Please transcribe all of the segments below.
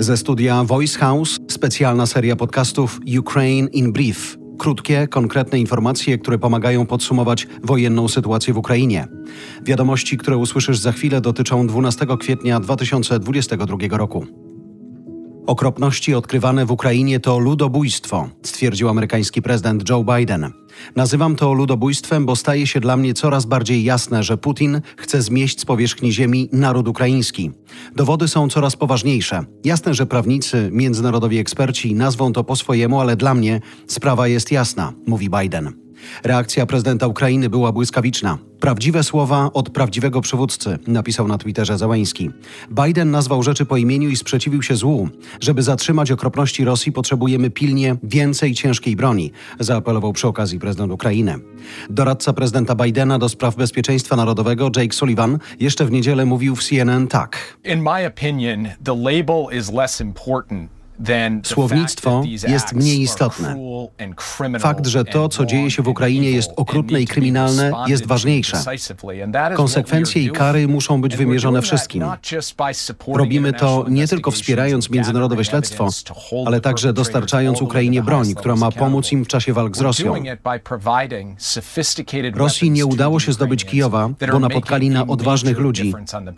Ze studia Voice House specjalna seria podcastów Ukraine in Brief. Krótkie, konkretne informacje, które pomagają podsumować wojenną sytuację w Ukrainie. Wiadomości, które usłyszysz za chwilę, dotyczą 12 kwietnia 2022 roku. Okropności odkrywane w Ukrainie to ludobójstwo, stwierdził amerykański prezydent Joe Biden. Nazywam to ludobójstwem, bo staje się dla mnie coraz bardziej jasne, że Putin chce zmieść z powierzchni ziemi naród ukraiński. Dowody są coraz poważniejsze. Jasne, że prawnicy, międzynarodowi eksperci nazwą to po swojemu, ale dla mnie sprawa jest jasna, mówi Biden. Reakcja prezydenta Ukrainy była błyskawiczna. Prawdziwe słowa od prawdziwego przywódcy, napisał na Twitterze Załęski. Biden nazwał rzeczy po imieniu i sprzeciwił się złu. Żeby zatrzymać okropności Rosji, potrzebujemy pilnie więcej ciężkiej broni, zaapelował przy okazji prezydent Ukrainy. Doradca prezydenta Bidena do spraw bezpieczeństwa narodowego Jake Sullivan jeszcze w niedzielę mówił w CNN tak. In my opinion, the label is less important Słownictwo jest mniej istotne. Fakt, że to, co dzieje się w Ukrainie, jest okrutne i kryminalne, jest ważniejsze. Konsekwencje i kary muszą być wymierzone wszystkim. Robimy to nie tylko wspierając międzynarodowe śledztwo, ale także dostarczając Ukrainie broń, która ma pomóc im w czasie walk z Rosją. Rosji nie udało się zdobyć Kijowa, bo napotkali na odważnych ludzi,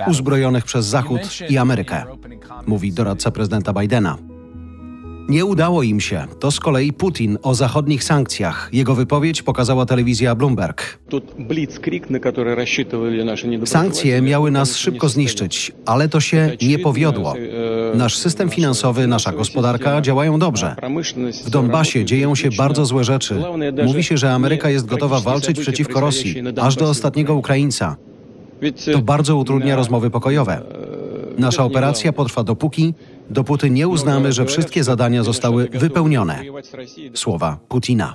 uzbrojonych przez Zachód i Amerykę, mówi doradca prezydenta Bidena. Nie udało im się. To z kolei Putin o zachodnich sankcjach. Jego wypowiedź pokazała telewizja Bloomberg. Sankcje miały nas szybko zniszczyć, ale to się nie powiodło. Nasz system finansowy, nasza gospodarka działają dobrze. W Donbasie dzieją się bardzo złe rzeczy. Mówi się, że Ameryka jest gotowa walczyć przeciwko Rosji, aż do ostatniego Ukraińca. To bardzo utrudnia rozmowy pokojowe. Nasza operacja potrwa dopóki, dopóty nie uznamy, że wszystkie zadania zostały wypełnione. Słowa Putina.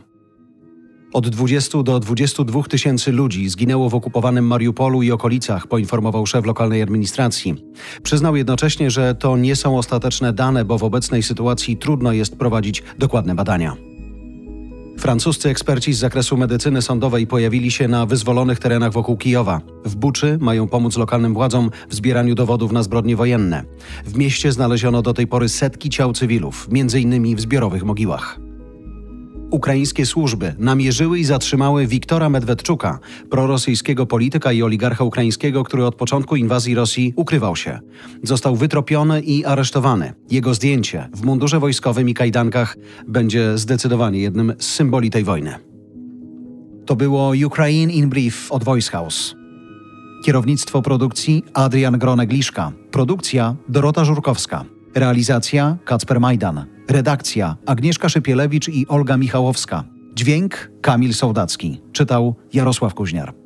Od 20 do 22 tysięcy ludzi zginęło w okupowanym Mariupolu i okolicach, poinformował szef lokalnej administracji. Przyznał jednocześnie, że to nie są ostateczne dane, bo w obecnej sytuacji trudno jest prowadzić dokładne badania. Francuscy eksperci z zakresu medycyny sądowej pojawili się na wyzwolonych terenach wokół Kijowa. W Buczy mają pomóc lokalnym władzom w zbieraniu dowodów na zbrodnie wojenne. W mieście znaleziono do tej pory setki ciał cywilów, m.in. w zbiorowych mogiłach. Ukraińskie służby namierzyły i zatrzymały Wiktora Medwedczuka, prorosyjskiego polityka i oligarcha ukraińskiego, który od początku inwazji Rosji ukrywał się. Został wytropiony i aresztowany. Jego zdjęcie w mundurze wojskowym i kajdankach będzie zdecydowanie jednym z symboli tej wojny. To było Ukraine in Brief od Voice House. Kierownictwo produkcji Adrian Gronegliszka. Produkcja Dorota Żurkowska. Realizacja Kacper Majdan. Redakcja Agnieszka Szypielewicz i Olga Michałowska. Dźwięk Kamil Sołdacki. Czytał Jarosław Kuźniar.